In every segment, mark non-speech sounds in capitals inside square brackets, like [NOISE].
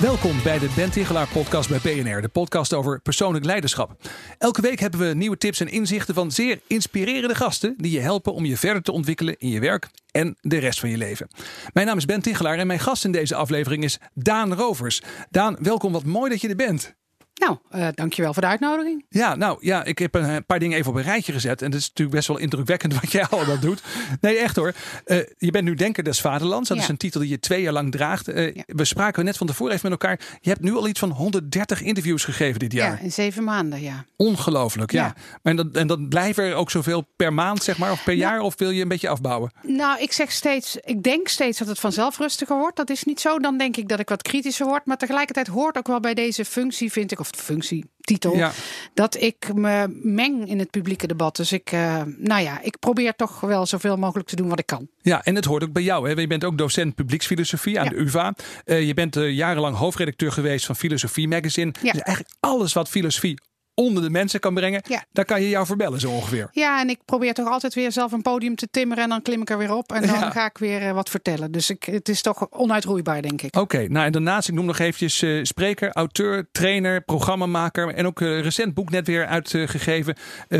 Welkom bij de Ben Tigelaar podcast bij BNR, de podcast over persoonlijk leiderschap. Elke week hebben we nieuwe tips en inzichten van zeer inspirerende gasten die je helpen om je verder te ontwikkelen in je werk en de rest van je leven. Mijn naam is Ben Tigelaar en mijn gast in deze aflevering is Daan Rovers. Daan, welkom, wat mooi dat je er bent. Nou, uh, dankjewel voor de uitnodiging. Ja, nou ja, ik heb een paar dingen even op een rijtje gezet. En het is natuurlijk best wel indrukwekkend wat jij [LAUGHS] allemaal doet. Nee, echt hoor. Uh, je bent nu Denker des Vaderlands. Dat ja. is een titel die je twee jaar lang draagt. Uh, ja. We spraken net van tevoren even met elkaar. Je hebt nu al iets van 130 interviews gegeven dit jaar. Ja, in zeven maanden, ja. Ongelooflijk, ja. ja. En, dat, en dat blijven er ook zoveel per maand, zeg maar, of per jaar? Of wil je een beetje afbouwen? Nou, ik zeg steeds, ik denk steeds dat het vanzelf rustiger wordt. Dat is niet zo. Dan denk ik dat ik wat kritischer word. Maar tegelijkertijd hoort ook wel bij deze functie, vind ik, of functie, titel, ja. dat ik me meng in het publieke debat. Dus ik, uh, nou ja, ik probeer toch wel zoveel mogelijk te doen wat ik kan. Ja, en het hoort ook bij jou. Hè? Je bent ook docent publieksfilosofie aan ja. de UvA. Uh, je bent uh, jarenlang hoofdredacteur geweest van Filosofie Magazine. Ja. Dus eigenlijk alles wat filosofie onder de mensen kan brengen, ja. daar kan je jou verbellen zo ongeveer. Ja, en ik probeer toch altijd weer zelf een podium te timmeren en dan klim ik er weer op en dan ja. ga ik weer uh, wat vertellen. Dus ik, het is toch onuitroeibaar, denk ik. Oké, okay, nou en daarnaast, ik noem nog eventjes uh, spreker, auteur, trainer, programmamaker en ook uh, recent boek net weer uitgegeven.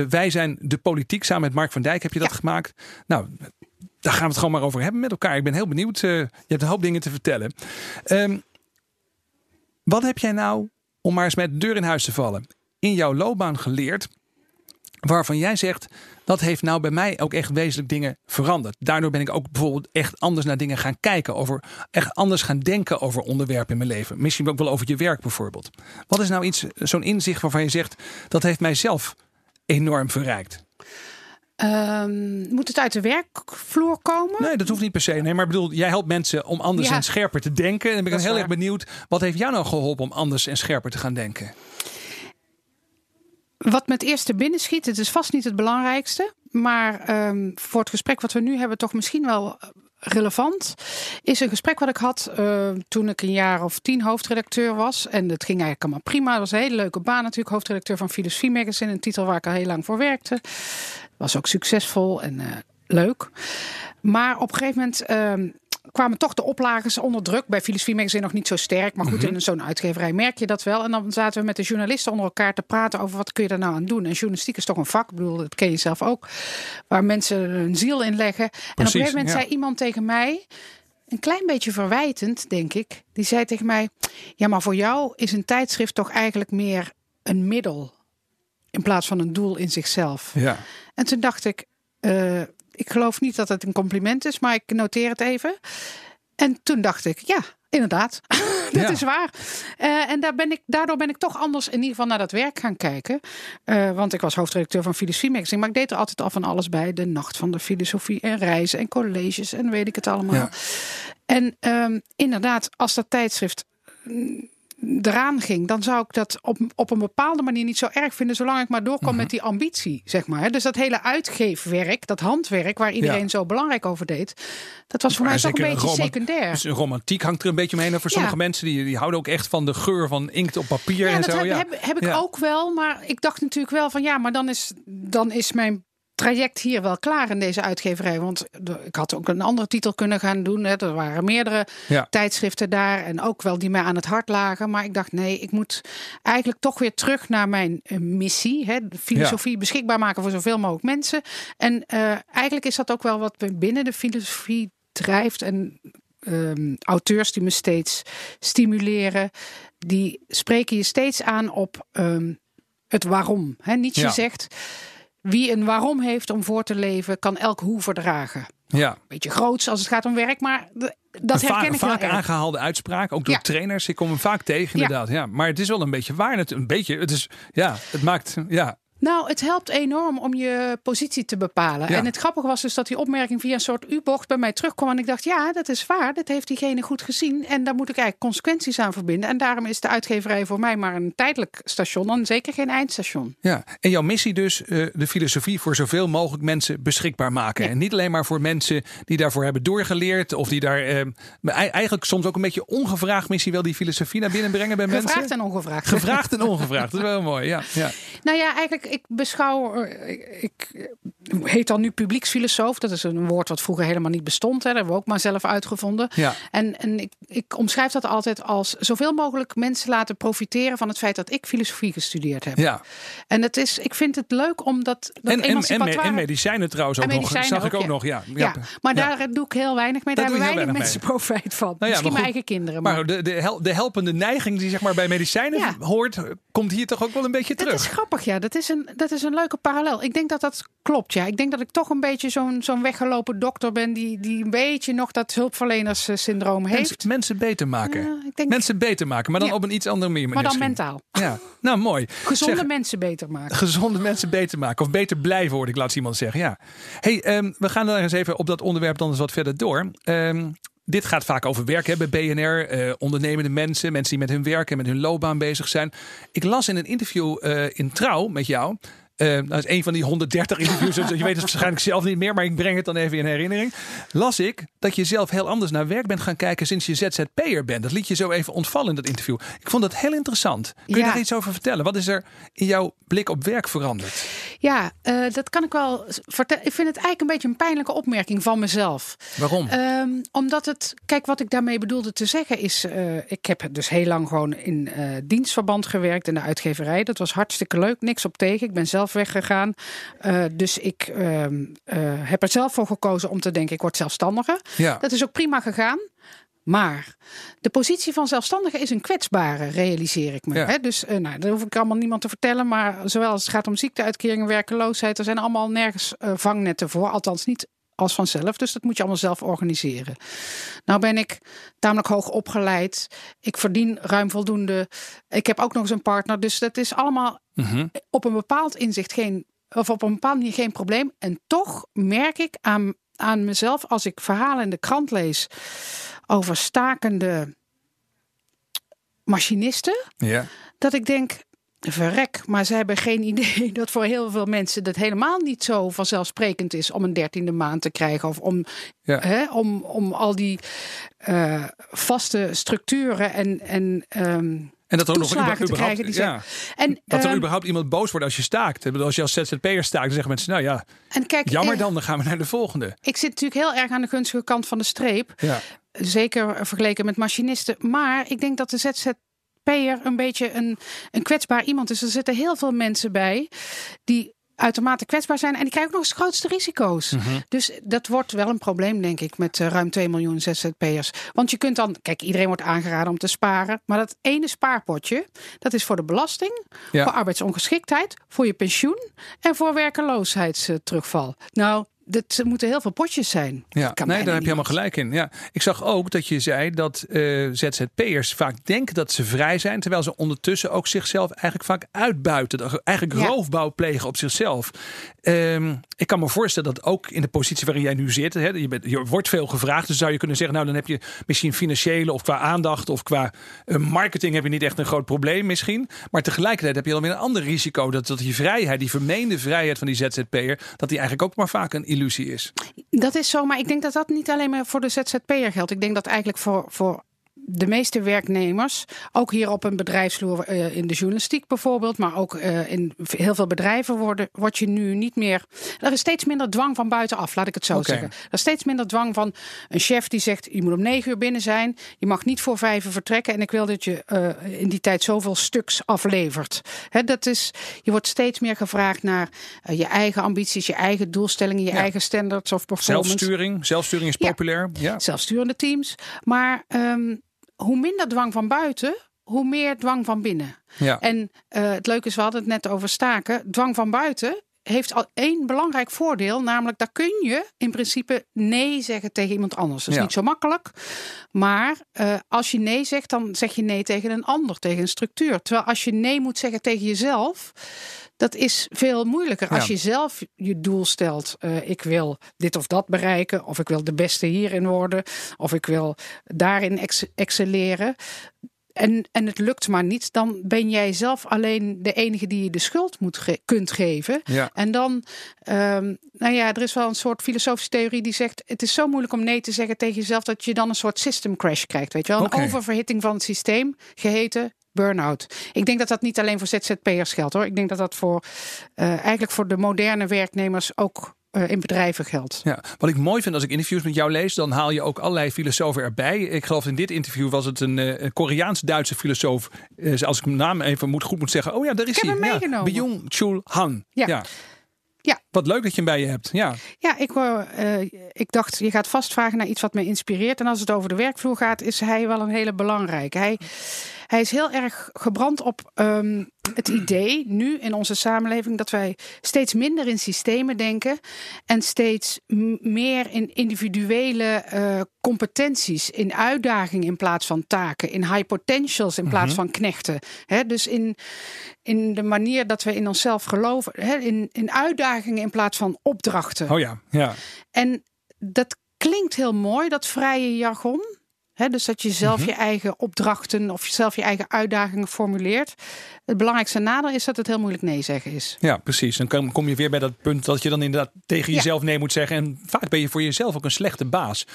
Wij zijn de politiek, samen met Mark van Dijk heb je dat ja. gemaakt. Nou, daar gaan we het gewoon maar over hebben met elkaar. Ik ben heel benieuwd. je hebt een hoop dingen te vertellen. Um, wat heb jij nou, om maar eens met de deur in huis te vallen, in jouw loopbaan geleerd waarvan jij zegt dat heeft nou bij mij ook echt wezenlijk dingen veranderd. Daardoor ben ik ook bijvoorbeeld echt anders naar dingen gaan kijken, over echt anders gaan denken over onderwerpen in mijn leven. Misschien ook wel over je werk bijvoorbeeld. Wat is nou iets, zo'n inzicht waarvan je zegt dat heeft mijzelf enorm verrijkt? Um, moet het uit de werkvloer komen? Nee, dat hoeft niet per se. Nee, maar bedoel, jij helpt mensen om anders ja. en scherper te denken. En ben ik heel waar. erg benieuwd, wat heeft jou nou geholpen om anders en scherper te gaan denken? Wat met eerste binnen schiet, het is vast niet het belangrijkste. Maar um, voor het gesprek wat we nu hebben, toch misschien wel relevant. Is een gesprek wat ik had uh, toen ik een jaar of tien hoofdredacteur was. En het ging eigenlijk allemaal prima. Het was een hele leuke baan natuurlijk. Hoofdredacteur van Filosofie Magazine. Een titel waar ik al heel lang voor werkte. Was ook succesvol en uh, leuk. Maar op een gegeven moment... Uh, kwamen toch de oplagers onder druk. Bij Filosofie Magazine nog niet zo sterk. Maar goed, mm -hmm. in zo'n uitgeverij merk je dat wel. En dan zaten we met de journalisten onder elkaar te praten over wat kun je daar nou aan doen. En journalistiek is toch een vak, ik bedoel, dat ken je zelf ook. Waar mensen hun ziel in leggen. Precies, en op een gegeven moment ja. zei iemand tegen mij, een klein beetje verwijtend, denk ik. Die zei tegen mij, ja maar voor jou is een tijdschrift toch eigenlijk meer een middel. In plaats van een doel in zichzelf. Ja. En toen dacht ik, uh, ik geloof niet dat het een compliment is, maar ik noteer het even. En toen dacht ik, ja, inderdaad, [LAUGHS] dat ja. is waar. Uh, en daar ben ik, daardoor ben ik toch anders in ieder geval naar dat werk gaan kijken. Uh, want ik was hoofdredacteur van Filosofie Magazine, maar ik deed er altijd al van alles bij. De nacht van de filosofie en reizen en colleges en weet ik het allemaal. Ja. En um, inderdaad, als dat tijdschrift eraan ging, dan zou ik dat op, op een bepaalde manier niet zo erg vinden, zolang ik maar doorkom -huh. met die ambitie, zeg maar. Dus dat hele uitgeefwerk, dat handwerk waar iedereen ja. zo belangrijk over deed, dat was voor maar mij toch een beetje secundair. Dus een romantiek hangt er een beetje omheen. Voor sommige mensen die, die houden ook echt van de geur van inkt op papier ja, en dat zo. Heb, heb, heb ik ook wel, maar ik dacht natuurlijk wel van ja, maar dan is, dan is mijn traject hier wel klaar in deze uitgeverij. Want ik had ook een andere titel kunnen gaan doen. Hè. Er waren meerdere ja. tijdschriften daar. En ook wel die mij aan het hart lagen. Maar ik dacht, nee, ik moet eigenlijk toch weer terug naar mijn uh, missie. Hè. De filosofie ja. beschikbaar maken voor zoveel mogelijk mensen. En uh, eigenlijk is dat ook wel wat binnen de filosofie drijft. En um, auteurs die me steeds stimuleren. Die spreken je steeds aan op um, het waarom. Hè. Nietzsche ja. zegt... Wie een waarom heeft om voor te leven, kan elk hoe verdragen. Ja. Beetje groots als het gaat om werk, maar dat herken vaak, ik vaak aangehaalde uitspraak, ook door ja. trainers. Ik kom hem vaak tegen, inderdaad. Ja. ja. maar het is wel een beetje waar. Het, een beetje, het is, ja, het maakt, ja. Nou, het helpt enorm om je positie te bepalen. Ja. En het grappige was dus dat die opmerking via een soort U-bocht bij mij terugkwam. En ik dacht, ja, dat is waar. Dat heeft diegene goed gezien. En daar moet ik eigenlijk consequenties aan verbinden. En daarom is de uitgeverij voor mij maar een tijdelijk station. En zeker geen eindstation. Ja, en jouw missie dus eh, de filosofie voor zoveel mogelijk mensen beschikbaar maken. Ja. En niet alleen maar voor mensen die daarvoor hebben doorgeleerd. Of die daar ei- eigenlijk soms ook een beetje ongevraagd misschien wel die filosofie naar binnen brengen bij Gevraagd mensen. en ongevraagd. Gevraagd en ongevraagd. Dat is wel mooi. Ja, ja. Nou ja, eigenlijk, ik beschouw. ik heet dan nu publieksfilosoof. Dat is een woord wat vroeger helemaal niet bestond. Hè. Dat hebben we ook maar zelf uitgevonden. Ja. En, en ik, ik omschrijf dat altijd als zoveel mogelijk mensen laten profiteren van het feit dat ik filosofie gestudeerd heb. ja. En het is, ik vind het leuk omdat dat En, en, en, medicijnen trouwens ook En nog. medicijnen Zag ik ook, ook ja. nog. Ja, Ja, maar Ja. daar doe ik heel weinig mee. Daar je hebben weinig mensen profijt van. Nou Misschien mijn eigen kinderen. Maar, Maar de, de, hel- de helpende neiging die zeg maar bij medicijnen hoort, komt hier toch ook wel een beetje dat terug. is grappig, ja. Dat is, een, dat is een leuke parallel. Ik denk dat dat klopt, ja. Ik denk dat ik toch een beetje zo'n zo'n weggelopen dokter ben... Die, die een beetje nog dat hulpverlenerssyndroom heeft. Mensen, mensen beter maken. Ja, ik denk, Mensen beter maken, maar dan Ja. op een iets andere manier. maar dan misschien. mentaal. Ja, nou mooi. [LAUGHS] Gezonde Zeg, mensen beter maken. [LAUGHS] gezonde mensen beter maken. Of beter blijven worden, ik laat iemand zeggen. Ja. Hey, ehm, we gaan dan eens even op dat onderwerp dan eens wat verder door. Ehm, dit gaat vaak over werk hè, bij BNR. eh, ondernemende mensen, mensen die met hun werk en met hun loopbaan bezig zijn. Ik las in een interview eh, in Trouw met jou. Eh, dat is een van die 130 interviews. dus [LAUGHS] je weet het waarschijnlijk zelf niet meer, maar ik breng het dan even in herinnering. Las ik dat je zelf heel anders naar werk bent gaan kijken sinds je ZZP'er bent. Dat liet je zo even ontvallen in dat interview. Ik vond dat heel interessant. Kun je Ja. daar iets over vertellen? Wat is er in jouw blik op werk veranderd? Ja, eh, dat kan ik wel vertellen. Ik vind het eigenlijk een beetje een pijnlijke opmerking van mezelf. Waarom? Ehm, omdat het, kijk, wat ik daarmee bedoelde te zeggen is, eh, ik heb dus heel lang gewoon in dienstverband gewerkt in de uitgeverij. Dat was hartstikke leuk, niks op tegen. Ik ben zelf weggegaan. Eh, dus ik ehm, eh, heb er zelf voor gekozen om te denken, ik word zelfstandiger. Ja. Dat is ook prima gegaan. Maar de positie van zelfstandige is een kwetsbare, realiseer ik me. Ja. Dus eh, nou, dat hoef ik allemaal niemand te vertellen. Maar zowel als het gaat om ziekteuitkeringen, werkeloosheid, er zijn allemaal nergens vangnetten voor. Althans niet als vanzelf. Dus dat moet je allemaal zelf organiseren. Nou ben ik tamelijk hoog opgeleid. Ik verdien ruim voldoende. Ik heb ook nog eens een partner. Dus dat is allemaal Mhm. op een bepaald inzicht geen, of op een bepaalde manier geen probleem. En toch merk ik aan, aan mezelf als ik verhalen in de krant lees over stakende machinisten, Ja. dat ik denk. Verrek, maar ze hebben geen idee [LAUGHS] dat voor heel veel mensen dat helemaal niet zo vanzelfsprekend is om een dertiende maand te krijgen. Of om, Ja. hè, om, om al die eh, vaste structuren en, en ehm, En dat er ook nog toeslagen te überhaupt, krijgen. Die ja, en, dat er ehm, überhaupt iemand boos wordt als je staakt. Als je als ZZP'er staakt, dan zeggen mensen, nou ja, en kijk, jammer eh, dan, dan gaan we naar de volgende. Ik zit natuurlijk heel erg aan de gunstige kant van de streep. Ja. Zeker vergeleken met machinisten. Maar ik denk dat de ZZP'er een beetje een, een kwetsbaar iemand is. Er zitten heel veel mensen bij die uitermate kwetsbaar zijn. En die krijgen ook nog eens grootste risico's. Mhm. Dus dat wordt wel een probleem, denk ik, met eh, ruim 2 miljoen ZZP'ers. Want je kunt dan, kijk, iedereen wordt aangeraden om te sparen. Maar dat ene spaarpotje, dat is voor de belasting, Ja. voor arbeidsongeschiktheid, voor je pensioen en voor werkeloosheidsterugval. Nou, dit moeten heel veel potjes zijn. Ja, Dat nee, daar heb je helemaal gelijk in. Ja. Ik zag ook dat je zei dat eh, ZZP'ers vaak denken dat ze vrij zijn, terwijl ze ondertussen ook zichzelf eigenlijk vaak uitbuiten. Dat- Eigenlijk Ja. roofbouw plegen op zichzelf. Ehm, ik kan me voorstellen dat ook in de positie waarin jij nu zit, hè, je, bent, je wordt veel gevraagd, dus zou je kunnen zeggen, nou dan heb je misschien financiële of qua aandacht of qua eh, marketing heb je niet echt een groot probleem misschien. Maar tegelijkertijd heb je dan weer een ander risico dat, dat die vrijheid, die vermeende vrijheid van die ZZP'er, dat die eigenlijk ook maar vaak een illusie is. Dat is zo, maar ik denk dat dat niet alleen maar voor de ZZP'er geldt. Ik denk dat eigenlijk voor, voor de meeste werknemers, ook hier op een bedrijfsvloer eh, in de journalistiek bijvoorbeeld, maar ook eh, in heel veel bedrijven worden, word je nu niet meer. Er is steeds minder dwang van buitenaf, laat ik het zo zeggen. Er is steeds minder dwang van een chef die zegt: je moet om negen uur binnen zijn, je mag niet voor vijf uur vertrekken en ik wil dat je eh, in die tijd zoveel stuks aflevert. Hè, dat is, je wordt steeds meer gevraagd naar je eigen ambities, je eigen doelstellingen, je Ja. eigen standards of performance. Zelfsturing, zelfsturing is Ja. populair. Ja. zelfsturende teams. Maar ehm, hoe minder dwang van buiten, hoe meer dwang van binnen. Ja. En eh, het leuke is, we hadden het net over staken. Dwang van buiten heeft al één belangrijk voordeel. Namelijk, daar kun je in principe nee zeggen tegen iemand anders. Dat is Ja. niet zo makkelijk. Maar eh, als je nee zegt, dan zeg je nee tegen een ander, tegen een structuur. Terwijl als je nee moet zeggen tegen jezelf, dat is veel moeilijker. Als je zelf je doel stelt, uh, ik wil dit of dat bereiken, of ik wil de beste hierin worden, of ik wil daarin ex excelleren. En, en het lukt maar niet, dan ben jij zelf alleen de enige die je de schuld moet kunt geven. Ja. En dan, um, nou ja, er is wel een soort filosofische theorie die zegt: het is zo moeilijk om nee te zeggen tegen jezelf dat je dan een soort system crash krijgt. Weet je wel, een oververhitting van het systeem, geheten burn-out. Ik denk dat dat niet alleen voor ZZP'ers geldt hoor. Ik denk dat dat voor uh, eigenlijk voor de moderne werknemers ook uh, in bedrijven geldt. Ja, wat ik mooi vind als ik interviews met jou lees, dan haal je ook allerlei filosofen erbij. Ik geloof in dit interview was het een, een Koreaans-Duitse filosoof. Als ik mijn naam even moet, goed moet zeggen. Oh ja, daar is hij. Heb hem meegenomen. Ja, Byung-Chul Han. Ja. ja. Ja. Wat leuk dat je hem bij je hebt. Ja, ja ik, uh, ik dacht, je gaat vast vragen naar iets wat me inspireert. En als het over de werkvloer gaat, is hij wel een hele belangrijke. Hij, hij is heel erg gebrand op um, het idee nu in onze samenleving dat wij steeds minder in systemen denken en steeds meer in individuele uh, competenties, in uitdagingen in plaats van taken, in high potentials in plaats mm -hmm. van knechten. He, dus in, in de manier dat we in onszelf geloven, he, in, in uitdagingen in plaats van opdrachten. Oh ja, ja. En dat klinkt heel mooi, dat vrije jargon dus dat je zelf mhm. je eigen opdrachten of zelf je eigen uitdagingen formuleert. Het belangrijkste nadeel is dat het heel moeilijk nee zeggen is. Ja, precies. Dan kom je weer bij dat punt dat je dan inderdaad tegen jezelf nee moet zeggen. En vaak ben je voor jezelf ook een slechte baas.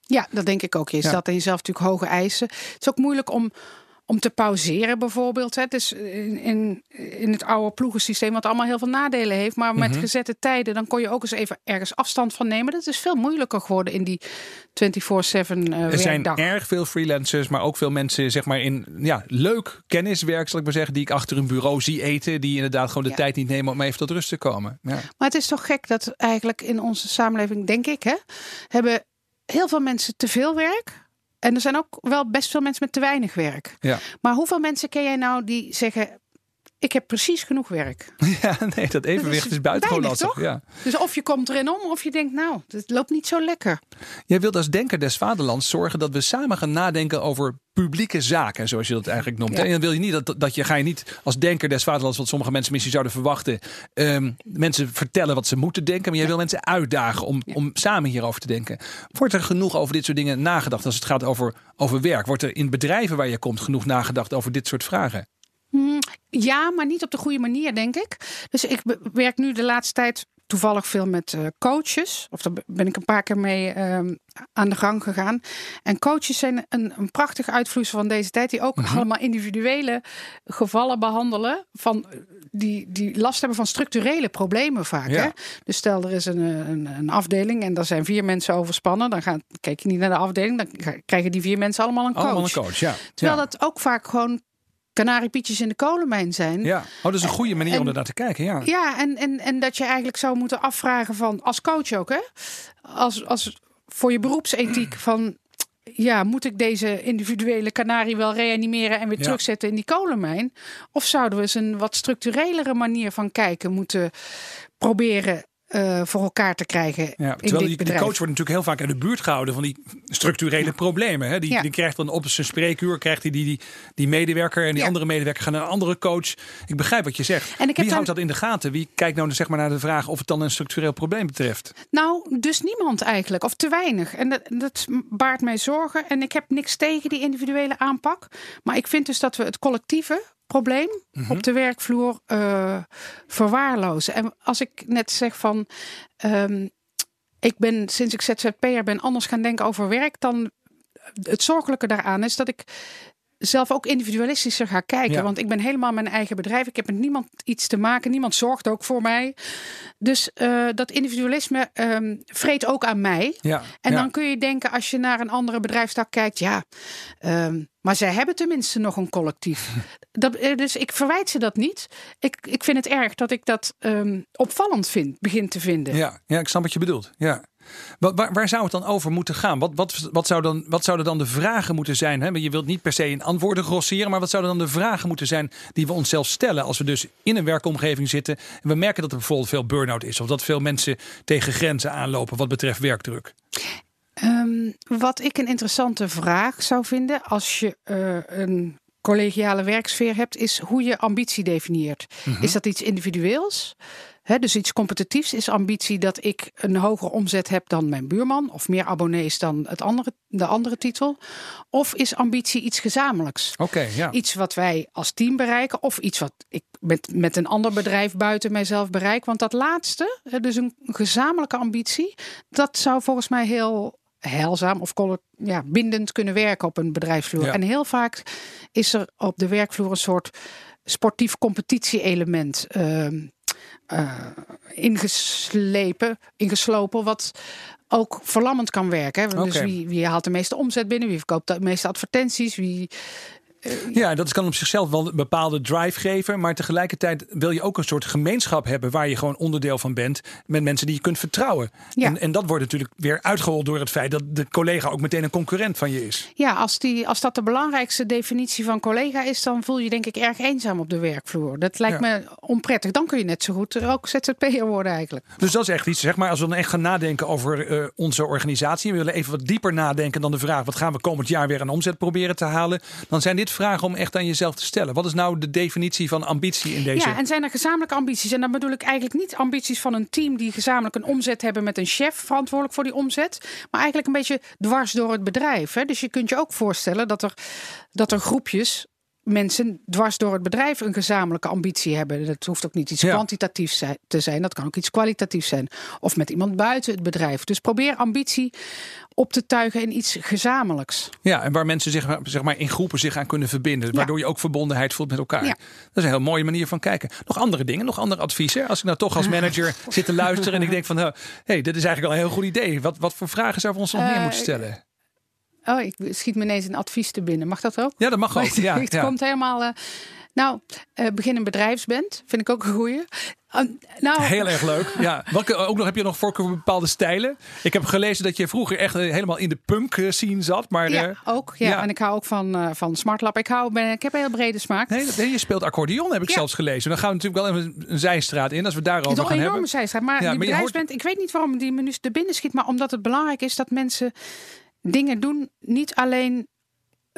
Ja, dat denk ik ook. Je stelt in jezelf natuurlijk hoge eisen. Het is ook moeilijk om om te pauzeren bijvoorbeeld. Het is in, in, in het oude ploegensysteem, wat allemaal heel veel nadelen heeft. Maar met mhm. gezette tijden, dan kon je ook eens even ergens afstand van nemen. Dat is veel moeilijker geworden in die 24-7 uh, Er zijn erg veel freelancers, maar ook veel mensen zeg maar in ja, leuk kenniswerk, zal ik maar zeggen, die ik achter een bureau zie eten. Die inderdaad gewoon de tijd niet nemen om even tot rust te komen. Ja. Maar het is toch gek dat eigenlijk in onze samenleving, denk ik, hè, hebben heel veel mensen te veel werk en er zijn ook wel best veel mensen met te weinig werk. Ja. Maar hoeveel mensen ken jij nou die zeggen: ik heb precies genoeg werk. [LAUGHS] Ja, nee, dat evenwicht dat is, is buitengewoon lastig. Ja. Dus of je komt erin om, of je denkt, nou, het loopt niet zo lekker. Jij wilt als denker des vaderlands zorgen dat we samen gaan nadenken over publieke zaken, zoals je dat eigenlijk noemt. En dan wil je niet dat, dat je ga je niet als denker des vaderlands, wat sommige mensen misschien zouden verwachten, um, mensen vertellen wat ze moeten denken, maar jij wil mensen uitdagen om, om samen hierover te denken. Wordt er genoeg over dit soort dingen nagedacht als het gaat over, over werk? Wordt er in bedrijven waar je komt genoeg nagedacht over dit soort vragen? Ja, maar niet op de goede manier, denk ik. Dus ik werk nu de laatste tijd toevallig veel met uh, coaches. Of daar ben ik een paar keer mee uh, aan de gang gegaan. En coaches zijn een, een prachtig uitvloeisel van deze tijd. Die ook uh-huh. allemaal individuele gevallen behandelen. Van, die, die last hebben van structurele problemen vaak. Ja. Hè? Dus stel er is een, een, een, afdeling en daar zijn vier mensen overspannen. Dan gaan, kijk je niet naar de afdeling. Dan krijgen die vier mensen allemaal een coach. Allemaal een coach ja. Terwijl ja. dat ook vaak gewoon kanariepietjes in de kolenmijn zijn. Ja, oh, dat is een goede manier en, om er naar te kijken. Ja, ja en, en, en dat je eigenlijk zou moeten afvragen van, als coach ook, hè? Als, als voor je beroepsethiek van, ja, moet ik deze individuele kanarie wel reanimeren en weer ja. terugzetten in die kolenmijn? Of zouden we eens een wat structurelere manier van kijken moeten proberen uh, voor elkaar te krijgen. Ja, terwijl die, die, coach wordt natuurlijk heel vaak uit de buurt gehouden van die structurele ja. problemen. Hè? Die, ja. die, krijgt dan op zijn spreekuur krijgt hij die, die, die medewerker en die andere medewerker gaan naar een andere coach. Ik begrijp wat je zegt. En ik Wie houdt dat in de gaten? Wie kijkt nou zeg maar naar de vraag of het dan een structureel probleem betreft? Nou, dus niemand eigenlijk, of te weinig. En dat, dat baart mij zorgen. En ik heb niks tegen die individuele aanpak. Maar ik vind dus dat we het collectieve probleem mm -hmm. op de werkvloer uh, verwaarlozen. En als ik net zeg van. Um, ik ben sinds ik ZZP'er ben anders gaan denken over werk, dan het zorgelijke daaraan is dat ik zelf ook individualistischer ga kijken. Ja. Want ik ben helemaal mijn eigen bedrijf. Ik heb met niemand iets te maken. Niemand zorgt ook voor mij. Dus uh, dat individualisme um, vreet ook aan mij. Ja. En ja. dan kun je denken, als je naar een andere bedrijfstak kijkt, ja, um, maar zij hebben tenminste nog een collectief. [LAUGHS] dat, dus ik verwijt ze dat niet. Ik, ik vind het erg dat ik dat um, opvallend vind, begin te vinden. Ja, ja, ik snap wat je bedoelt. Ja. Waar, waar, zou het dan over moeten gaan? Wat, wat, wat, zou dan, wat zouden dan de vragen moeten zijn? Hè? Je wilt niet per se in antwoorden grosseren, maar wat zouden dan de vragen moeten zijn die we onszelf stellen als we dus in een werkomgeving zitten en we merken dat er bijvoorbeeld veel burn-out is of dat veel mensen tegen grenzen aanlopen wat betreft werkdruk? Um, wat ik een interessante vraag zou vinden als je uh, een collegiale werksfeer hebt, is hoe je ambitie definieert. Mhm. Is dat iets individueels? Dus iets competitiefs is ambitie dat ik een hogere omzet heb dan mijn buurman of meer abonnees dan het andere, de andere titel. Of is ambitie iets gezamenlijks? Oké, ja. Iets wat wij als team bereiken of iets wat ik met, met een ander bedrijf buiten mijzelf bereik. Want dat laatste, dus een gezamenlijke ambitie, dat zou volgens mij heel heilzaam of ja, bindend kunnen werken op een bedrijfsvloer. Ja. En heel vaak is er op de werkvloer een soort sportief competitie-element ehm, eh, ingeslepen, ingeslopen, wat ook verlammend kan werken. Hè. Dus wie, wie haalt de meeste omzet binnen, wie verkoopt de meeste advertenties, wie Ja, dat kan op zichzelf wel een bepaalde drive geven. Maar tegelijkertijd wil je ook een soort gemeenschap hebben waar je gewoon onderdeel van bent. Met mensen die je kunt vertrouwen. Ja. En, en dat wordt natuurlijk weer uitgehold door het feit dat de collega ook meteen een concurrent van je is. Ja, als, die, als dat de belangrijkste definitie van collega is, dan voel je denk ik erg eenzaam op de werkvloer. Dat lijkt Ja. me onprettig. Dan kun je net zo goed ook ZZP'er worden eigenlijk. Dus dat is echt iets, zeg maar, als we dan echt gaan nadenken over eh, onze organisatie. We willen even wat dieper nadenken dan de vraag: wat gaan we komend jaar weer aan omzet proberen te halen? Dan zijn dit vragen om echt aan jezelf te stellen. Wat is nou de definitie van ambitie in deze? Ja, en zijn er gezamenlijke ambities? En dan bedoel ik eigenlijk niet ambities van een team die gezamenlijk een omzet hebben met een chef verantwoordelijk voor die omzet. Maar eigenlijk een beetje dwars door het bedrijf. Hè? Dus je kunt je ook voorstellen dat er, dat er groepjes mensen dwars door het bedrijf een gezamenlijke ambitie hebben. Dat hoeft ook niet iets Ja. kwantitatiefs te zijn. Dat kan ook iets kwalitatiefs zijn. Of met iemand buiten het bedrijf. Dus probeer ambitie op te tuigen in iets gezamenlijks. Ja, en waar mensen zich zeg maar, in groepen zich aan kunnen verbinden. Waardoor je ook verbondenheid voelt met elkaar. Ja. Dat is een heel mooie manier van kijken. Nog andere dingen, nog andere adviezen. Als ik nou toch als manager zit te luisteren en ik denk van... hé, hey, dit is eigenlijk al een heel goed idee. Wat, wat voor vragen zouden we ons nog meer Eh, moeten stellen? Oh, ik schiet me ineens een advies te binnen. Mag dat ook? Ja, dat mag [LAUGHS] ook. Ja, het ja. komt helemaal. eh, nou, eh, begin een bedrijfsband. Vind ik ook een goeie. Eh, nou, Heel erg leuk. Ja. [LAUGHS] Welke, ook nog heb je nog voorkeur voor bepaalde stijlen? Ik heb gelezen dat je vroeger echt eh, helemaal in de punk eh, scene zat. Maar ja, eh, ook. Ja. ja. En ik hou ook van, eh van Smartlab. Ik, hou, ben, ik heb een heel brede smaak. nee, je speelt accordeon, heb ik Ja. zelfs gelezen. Dan gaan we natuurlijk wel even een zijstraat in als we daarover Het is gaan een hebben. enorme zijstraat. Maar Ja, die maar hoort- ik weet niet waarom die me nu binnen schiet. Maar omdat het belangrijk is dat mensen dingen doen. Niet alleen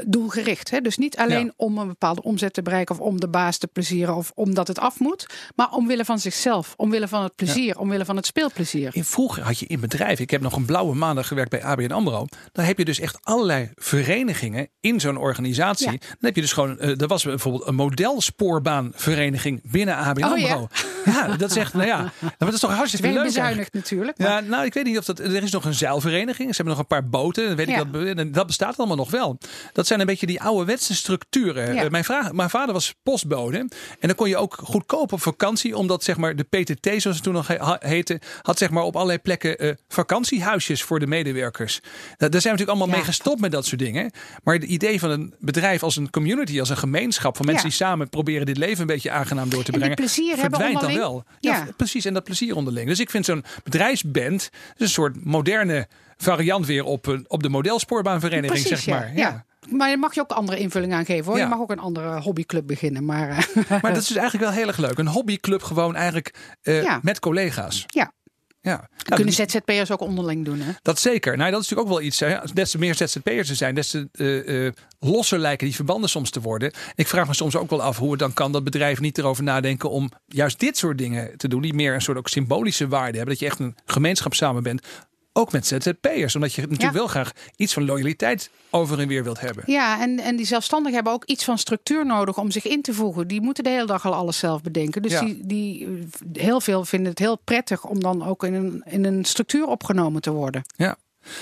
doelgericht. Hè? Dus niet alleen Ja. om een bepaalde omzet te bereiken. Of om de baas te plezieren. Of omdat het af moet. Maar omwille van zichzelf. Omwille van het plezier. Omwille van het speelplezier. In vroeger had je in bedrijven, ik heb nog een blauwe maandag gewerkt bij ABN AMRO. Dan heb je dus echt allerlei verenigingen in zo'n organisatie. Ja. Dan heb je dus gewoon, eh, er was bijvoorbeeld een modelsportbaanvereniging binnen ABN Oh, ja. AMRO. Ja? dat echt, nou ja, [LAUGHS] dat is toch hartstikke leuk. bezuinigd natuurlijk. maar- Ja, nou, ik weet niet of dat. Er is nog een zeilvereniging. Ze hebben nog een paar boten. Weet ik dat, dat bestaat allemaal nog wel. Dat zijn een beetje die ouderwetse structuren. Ja. Eh, Mijn, vraag, mijn vader was postbode. En dan kon je ook goedkoop op vakantie. Omdat zeg maar de PTT, zoals het toen nog he- heette, had zeg maar op allerlei plekken eh, vakantiehuisjes voor de medewerkers. Daar, daar zijn we natuurlijk allemaal Ja. mee gestopt met dat soort dingen. Maar het idee van een bedrijf als een community, als een gemeenschap van mensen Ja. die samen proberen dit leven een beetje aangenaam door te brengen, plezier verdwijnt dan wel. Ja, precies. En dat plezier onderling. Dus ik vind zo'n bedrijfsband dus een soort moderne variant weer op, een- op de modelsportbaanvereniging, Precies, zeg maar. Ja. ja. Maar je mag je ook andere invulling aan geven hoor. Ja. Je mag ook een andere hobbyclub beginnen. Maar eh, Maar dat [LAUGHS] is dus eigenlijk wel heel erg leuk. Een hobbyclub gewoon eigenlijk eh, Ja. met collega's. ja, Ja. Nou, kunnen ZZP'ers ook onderling doen. Hè? dat zeker. Nou, dat is natuurlijk ook wel iets. Hè. Des te meer ZZP'ers er zijn, des te eh, losser lijken die verbanden soms te worden. Ik vraag me soms ook wel af hoe het dan kan dat bedrijven niet erover nadenken om juist dit soort dingen te doen. Die meer een soort ook symbolische waarde hebben. Dat je echt een gemeenschap samen bent. Ook met ZZP'ers. Omdat je natuurlijk Ja. wel graag iets van loyaliteit over en weer wilt hebben. Ja, en, en die zelfstandigen hebben ook iets van structuur nodig om zich in te voegen. Die moeten de hele dag al alles zelf bedenken. Dus Ja. die, die, heel veel vinden het heel prettig om dan ook in een, in een structuur opgenomen te worden. Ja.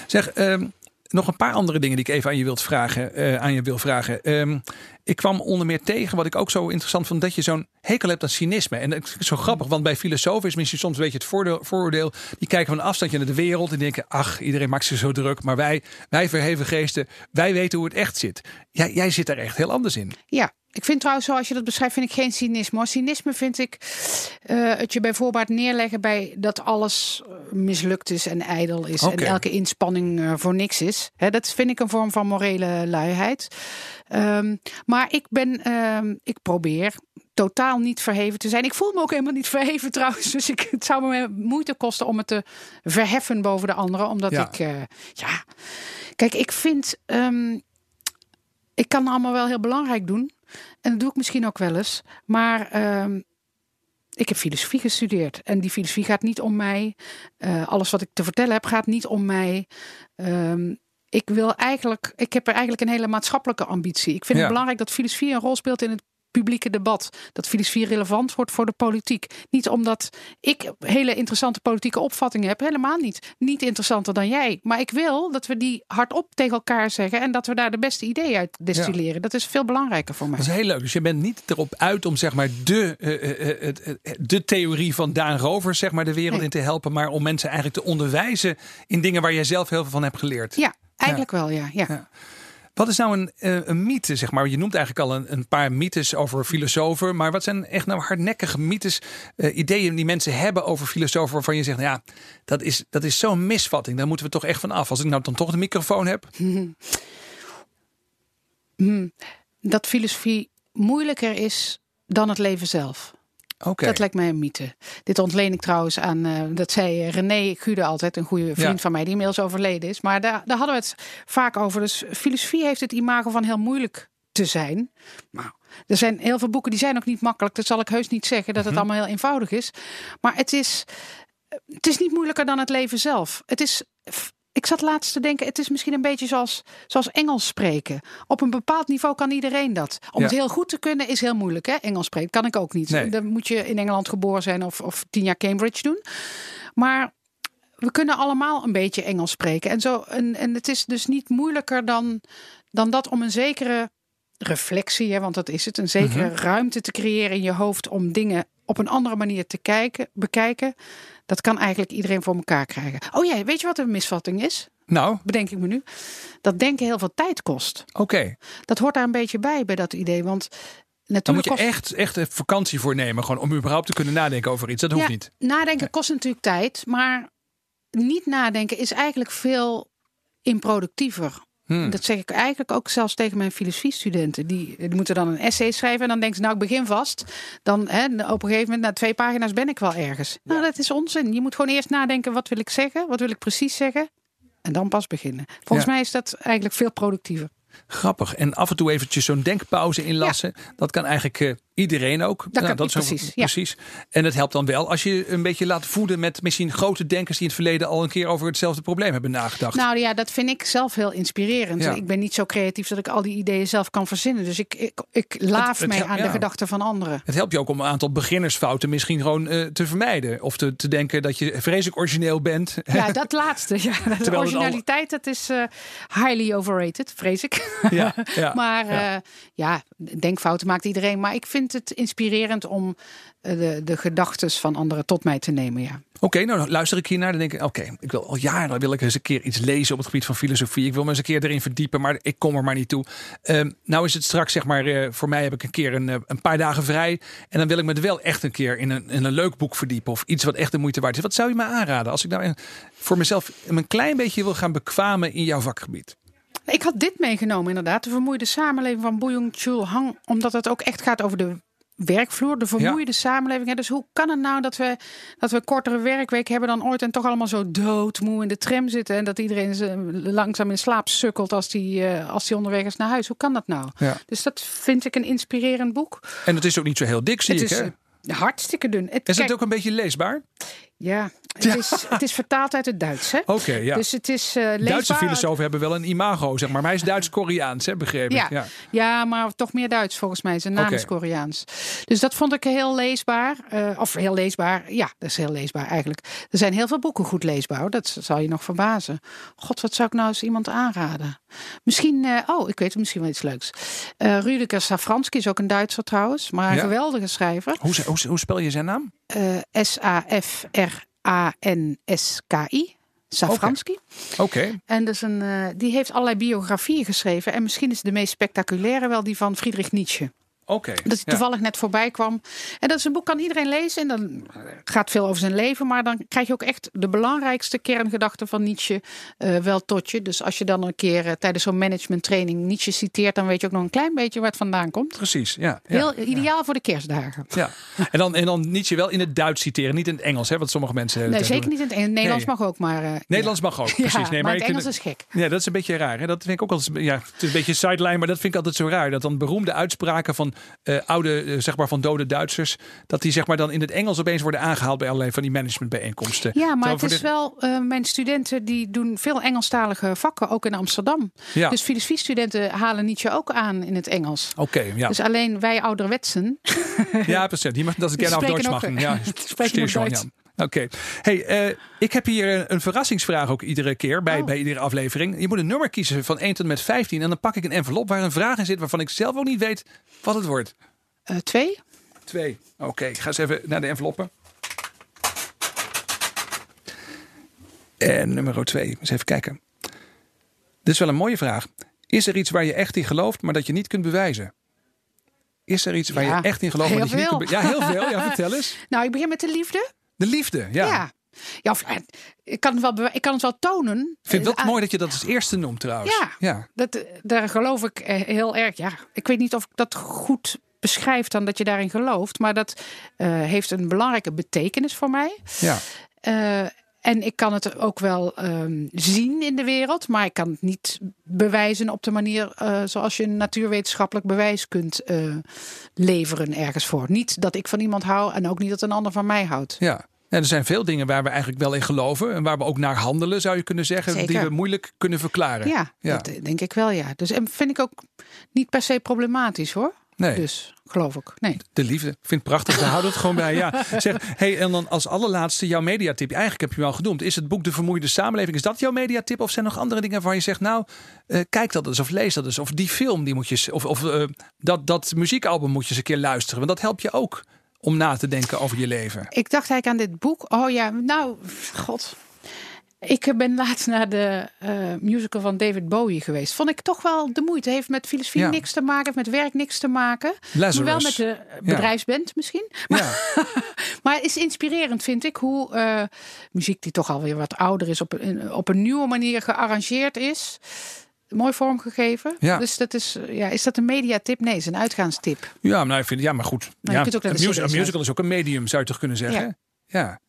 Zeg, ehm, nog een paar andere dingen die ik even aan je, wilt vragen, eh, aan je wil vragen. Ehm, ik kwam onder meer tegen, wat ik ook zo interessant vond, dat je zo'n hekel hebt aan cynisme. En dat is zo grappig, want bij filosofen is misschien soms een beetje het voordeel, vooroordeel. Die kijken van afstandje naar de wereld en denken, ach, iedereen maakt zich zo druk. Maar wij, wij verheven geesten, wij weten hoe het echt zit. Jij, jij zit daar echt heel anders in. Ja, ik vind trouwens, zoals je dat beschrijft, vind ik geen cynisme. Cynisme vind ik eh, het je bij voorbaat neerleggen bij dat alles eh, mislukt is en ijdel is. En elke inspanning eh, voor niks is. Hè, dat vind ik een vorm van morele luiheid. Ehm, maar ik ben, ehm, ik probeer totaal niet verheven te zijn. Ik voel me ook helemaal niet verheven [LAUGHS] trouwens. Dus ik, het zou me moeite kosten om het te verheffen boven de anderen. Omdat Ja. ik, ja, kijk, ik vind. ehm, ik kan allemaal wel heel belangrijk doen. En dat doe ik misschien ook wel eens. Maar ehm, ik heb filosofie gestudeerd. En die filosofie gaat niet om mij. Uh, alles wat ik te vertellen heb gaat niet om mij. Um, ik wil eigenlijk, ik heb er eigenlijk een hele maatschappelijke ambitie. Ik vind het belangrijk dat filosofie een rol speelt in het publieke debat. Dat filosofie relevant wordt voor de politiek. Niet omdat ik hele interessante politieke opvattingen heb. Helemaal niet. Niet interessanter dan jij. Maar ik wil dat we die hardop tegen elkaar zeggen. En dat we daar de beste ideeën uit destilleren. Dat is veel belangrijker voor mij. Dat is heel leuk. Dus je bent niet erop uit om zeg maar de, uh, uh, de theorie van Daan Rovers zeg maar, de wereld in te helpen. Maar om mensen eigenlijk te onderwijzen in dingen waar jij zelf heel veel van hebt geleerd. Ja, eigenlijk wel ja. ja. Wat is nou een, eh, een mythe, zeg maar? Je noemt eigenlijk al een, een, paar mythes over filosofen. Maar wat zijn echt nou hardnekkige mythes, uh, ideeën die mensen hebben over filosofen... waarvan je zegt, nou ja, dat is, dat is zo'n misvatting. Daar moeten we toch echt van af. Als ik nou dan toch de microfoon heb. [LAUGHS] Hmm. Dat filosofie moeilijker is dan het leven zelf. Dat lijkt mij een mythe. Dit ontleen ik trouwens aan, uh, dat zei René Gude altijd, een goede vriend van mij, die inmiddels overleden is. Maar daar, daar hadden we het vaak over. Dus filosofie heeft het imago van heel moeilijk te zijn. Nou, er zijn heel veel boeken die zijn ook niet makkelijk. Dat zal ik heus niet zeggen dat het mhm. allemaal heel eenvoudig is. Maar het is, het is niet moeilijker dan het leven zelf. Het is ik zat laatst te denken, het is misschien een beetje zoals, zoals Engels spreken. Op een bepaald niveau kan iedereen dat. Om het heel goed te kunnen is heel moeilijk. Hè? Engels spreken kan ik ook niet. Dan moet je in Engeland geboren zijn of, of tien jaar Cambridge doen. Maar we kunnen allemaal een beetje Engels spreken. En, zo, en, en het is dus niet moeilijker dan, dan dat om een zekere reflectie, hè, want dat is het, een zekere mhm. ruimte te creëren in je hoofd om dingen op een andere manier te kijken, bekijken. Dat kan eigenlijk iedereen voor elkaar krijgen. Oh ja, weet je wat een misvatting is? Nou, bedenk ik me nu. Dat denken heel veel tijd kost. Oké. Dat hoort daar een beetje bij bij dat idee, want Natuurlijk Dan moet je kost... echt, echt een vakantie voor nemen, gewoon om überhaupt te kunnen nadenken over iets. Dat hoeft niet. Nadenken kost natuurlijk tijd, maar niet nadenken is eigenlijk veel improductiever. Hmm. Dat zeg ik eigenlijk ook zelfs tegen mijn filosofiestudenten. Die, die moeten dan een essay schrijven en dan denken ze, nou ik begin vast. Dan hè, op een gegeven moment, na twee pagina's ben ik wel ergens. Nou, dat is onzin. Je moet gewoon eerst nadenken, wat wil ik zeggen? Wat wil ik precies zeggen? En dan pas beginnen. Volgens mij is dat eigenlijk veel productiever. Grappig. En af en toe eventjes zo'n denkpauze inlassen. Dat kan eigenlijk uh, iedereen ook. Dat, nou, dat is precies. precies. En het helpt dan wel als je een beetje laat voeden met misschien grote denkers die in het verleden al een keer over hetzelfde probleem hebben nagedacht. Nou ja, dat vind ik zelf heel inspirerend. Ik ben niet zo creatief dat ik al die ideeën zelf kan verzinnen. Dus ik, ik, ik laaf mee aan de gedachten van anderen. Het helpt je ook om een aantal beginnersfouten misschien gewoon uh, te vermijden. Of te, te denken dat je vreselijk origineel bent. Ja, [LAUGHS] dat laatste. Ja. De originaliteit, dat is uh, highly overrated, vrees ik. Ja, ja [LAUGHS] maar. Uh, ja, denkfouten maakt iedereen. Maar ik vind vind het inspirerend om eh, de, de gedachten van anderen tot mij te nemen. Ja. Oké, nou luister ik hiernaar. Dan denk ik, oké, ik wil al jaren wil ik eens een keer iets lezen op het gebied van filosofie. Ik wil me eens een keer erin verdiepen, maar ik kom er maar niet toe. Um, nou is het straks, zeg maar, uh, voor mij heb ik een keer een, eh, een paar dagen vrij. En dan wil ik me wel echt een keer in een, in een leuk boek verdiepen. Of iets wat echt de moeite waard is. Wat zou je me aanraden als ik nou voor mezelf een klein beetje wil gaan bekwamen in jouw vakgebied? Ik had dit meegenomen inderdaad. De vermoeide samenleving van Boyong Chul Hang. Omdat het ook echt gaat over de werkvloer, de vermoeide samenleving. Dus hoe kan het nou dat we, dat we kortere werkweek hebben dan ooit en toch allemaal zo doodmoe in de tram zitten en dat iedereen langzaam in slaap sukkelt als die, uh, als die onderweg is naar huis? Hoe kan dat nou? Dus dat vind ik een inspirerend boek. En het is ook niet zo heel dik, zie het ik. Is, hè? Hartstikke dun. Het, is het ook een beetje leesbaar? Ja, het, Is, het is vertaald uit het Duits. Oké, ja. Dus het is uh, Duitse filosofen hebben wel een imago, zeg maar. Maar hij is Duits-Koreaans, begrepen. Ja. ja. Ja. maar toch meer Duits volgens mij. Zijn naam is Koreaans. Dus dat vond ik heel leesbaar. Uh, of heel leesbaar. Ja, dat is heel leesbaar eigenlijk. Er zijn heel veel boeken goed leesbaar. Dat zal je nog verbazen. God, wat zou ik nou eens iemand aanraden? Misschien, uh, oh, ik weet misschien wel iets leuks. Uh, Rüdiger Safranski is ook een Duitser trouwens. Maar een geweldige schrijver. Hoe, hoe, hoe spel je zijn naam? S-A-F-R-A-N-S-K-I. Safransky. Oké. En dus een, uh, die heeft allerlei biografieën geschreven. En misschien is de meest spectaculaire wel die van Friedrich Nietzsche. Oké. Dat hij ja. toevallig net voorbij kwam. En dat is een boek kan iedereen lezen. En dan gaat veel over zijn leven. Maar dan krijg je ook echt de belangrijkste kerngedachten van Nietzsche eh, wel tot je. Dus als je dan een keer eh, tijdens zo'n managementtraining Nietzsche citeert, dan weet je ook nog een klein beetje waar het vandaan komt. Precies, ja. ja. Heel ideaal voor de kerstdagen. Ja. En, dan, en dan niet je wel in het Duits citeren, niet in het Engels, hè, wat sommige mensen. hele Nee, zeker doen. niet in het Engels. Nederlands Nee. mag ook, maar. eh, Nederlands mag ook, [LAUGHS] precies. Nee, maar het kunt Engels is gek. Ja, dat is een beetje raar. Hè? Dat vind ik ook altijd. Ja, het is een beetje sideline, maar dat vind ik altijd zo raar. Dat dan beroemde uitspraken van eh, oude, eh, zeg maar van dode Duitsers, dat die zeg maar dan in het Engels opeens worden aangehaald bij allerlei van die managementbijeenkomsten. Ja, maar het is wel, eh, mijn studenten die doen veel Engelstalige vakken, ook in Amsterdam. Ja. Dus filosofiestudenten halen Nietzsche ook aan in het Engels. Oké, ja. Dus alleen wij ouderwetsen. ja, precies. Die mag dat is gerne ook- maken. Ja, [LAUGHS] ook schon, Duits. Oké. Hey, eh, ik heb hier een, een verrassingsvraag ook iedere keer bij, Oh. bij iedere aflevering. Je moet een nummer kiezen van 1 tot en met 15 en dan pak ik een envelop waar een vraag in zit waarvan ik zelf ook niet weet wat het wordt. Eh, twee? Twee. Oké, ik ga eens even naar de enveloppen. En nummer twee. Eens even kijken. Dit is wel een mooie vraag. Is er iets waar je echt in gelooft, maar dat je niet kunt bewijzen? Is er iets waar Ja, je echt in gelooft, maar dat je niet kunt? Ja, heel veel. Ja, [LAUGHS] vertel eens. Nou, ik begin met de liefde. De liefde, ja. Ja. ja. of, eh, ik, kan het wel ik kan het wel tonen. Ik vind het Eh, mooi dat je dat als eerste noemt trouwens. Ja. ja. Dat, eh, daar geloof ik heel erg. Ja, ik weet niet of ik dat goed beschrijf dan dat je daarin gelooft. Maar dat heeft een belangrijke betekenis voor mij. ja. Eh, en ik kan het ook wel ehm, zien in de wereld, maar ik kan het niet bewijzen op de manier eh, zoals je een natuurwetenschappelijk bewijs kunt eh, leveren ergens voor. Niet dat ik van iemand hou en ook niet dat een ander van mij houdt. ja. Ja, er zijn veel dingen waar we eigenlijk wel in geloven en waar we ook naar handelen, zou je kunnen zeggen, die we moeilijk kunnen verklaren. Ja, Ja. dat denk ik wel, ja. Dus en vind ik ook niet per se problematisch hoor. Nee. Dus geloof ik. Nee. De liefde. Ik vind het prachtig. Daar houden we het gewoon bij. Ja. [LAUGHS] Zeg, hey, en dan als allerlaatste jouw mediatip. Eigenlijk heb je hem al genoemd. Is het boek De Vermoeide Samenleving? Is dat jouw mediatip? Of zijn er nog andere dingen waar je zegt... nou, eh, kijk dat eens of lees dat eens. Of die film, die moet je... Of, of eh, dat, dat muziekalbum moet je eens een keer luisteren. Want dat helpt je ook om na te denken over je leven. Ik dacht eigenlijk aan dit boek. Oh ja, nou, god. Ik ben laatst naar de eh, musical van David Bowie geweest. Vond ik toch wel de moeite. Heeft met filosofie Ja. niks te maken, heeft met werk niks te maken. Lazarus. Wel met de bedrijfsband misschien. [LAUGHS] Ja, [LAUGHS] Maar het is inspirerend, vind ik, hoe eh, muziek die toch alweer wat ouder is, op een, op een nieuwe manier gearrangeerd is. Mooi vormgegeven. Ja. Dus dat is, eh, ja, is dat een mediatip? Nee, is een uitgaanstip. ja, nou, ik vind, ja maar goed. je ja, een, musical, musical is ook een medium, zou je toch kunnen zeggen? Ja.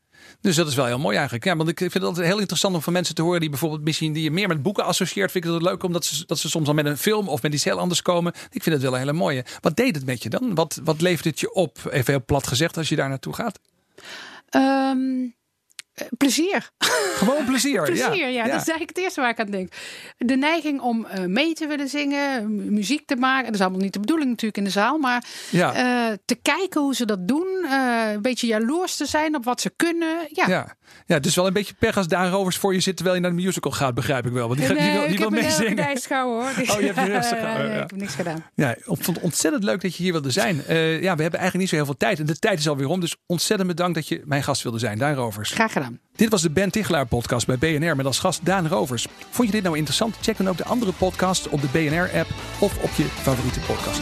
Dus dat is wel heel mooi eigenlijk. Ja, want ik vind het altijd heel interessant om van mensen te horen die bijvoorbeeld misschien die je meer met boeken associeert. Vind ik het leuk omdat ze, dat ze soms al met een film of met iets heel anders komen. Ik vind het wel een hele mooie. Wat deed het met je dan? Wat, wat levert het je op? Even heel plat gezegd als je daar naartoe gaat. Ehm, eh, plezier. Gewoon plezier. [LAUGHS] Plezier, ja, Dat is eigenlijk het eerste waar ik aan denk. De neiging om eh, mee te willen zingen, mu- muziek te maken. Dat is allemaal niet de bedoeling natuurlijk in de zaal. Maar Ja. eh, te kijken hoe ze dat doen. eh, een beetje jaloers te zijn op wat ze kunnen. Ja, Ja. ja, dus wel een beetje pech als Daan Rovers voor je zit terwijl je naar de musical gaat, begrijp ik wel. Want die, gaat- die wil, die ik wil heb meezingen. reis gehouden hoor. Oh, je hebt je rustig [LAUGHS] Nee, ja. Ik heb niks gedaan. Ja, ik vond het ontzettend leuk dat je hier wilde zijn. Eh, ja, we hebben eigenlijk niet zo heel veel tijd. En de tijd is alweer om. Dus ontzettend bedankt dat je mijn gast wilde zijn, Daan Rovers. Graag gedaan. Dit was de Ben Tichelaar podcast bij BNR met als gast Daan Rovers. Vond je dit nou interessant? Check dan ook de andere podcasts op de BNR app of op je favoriete podcast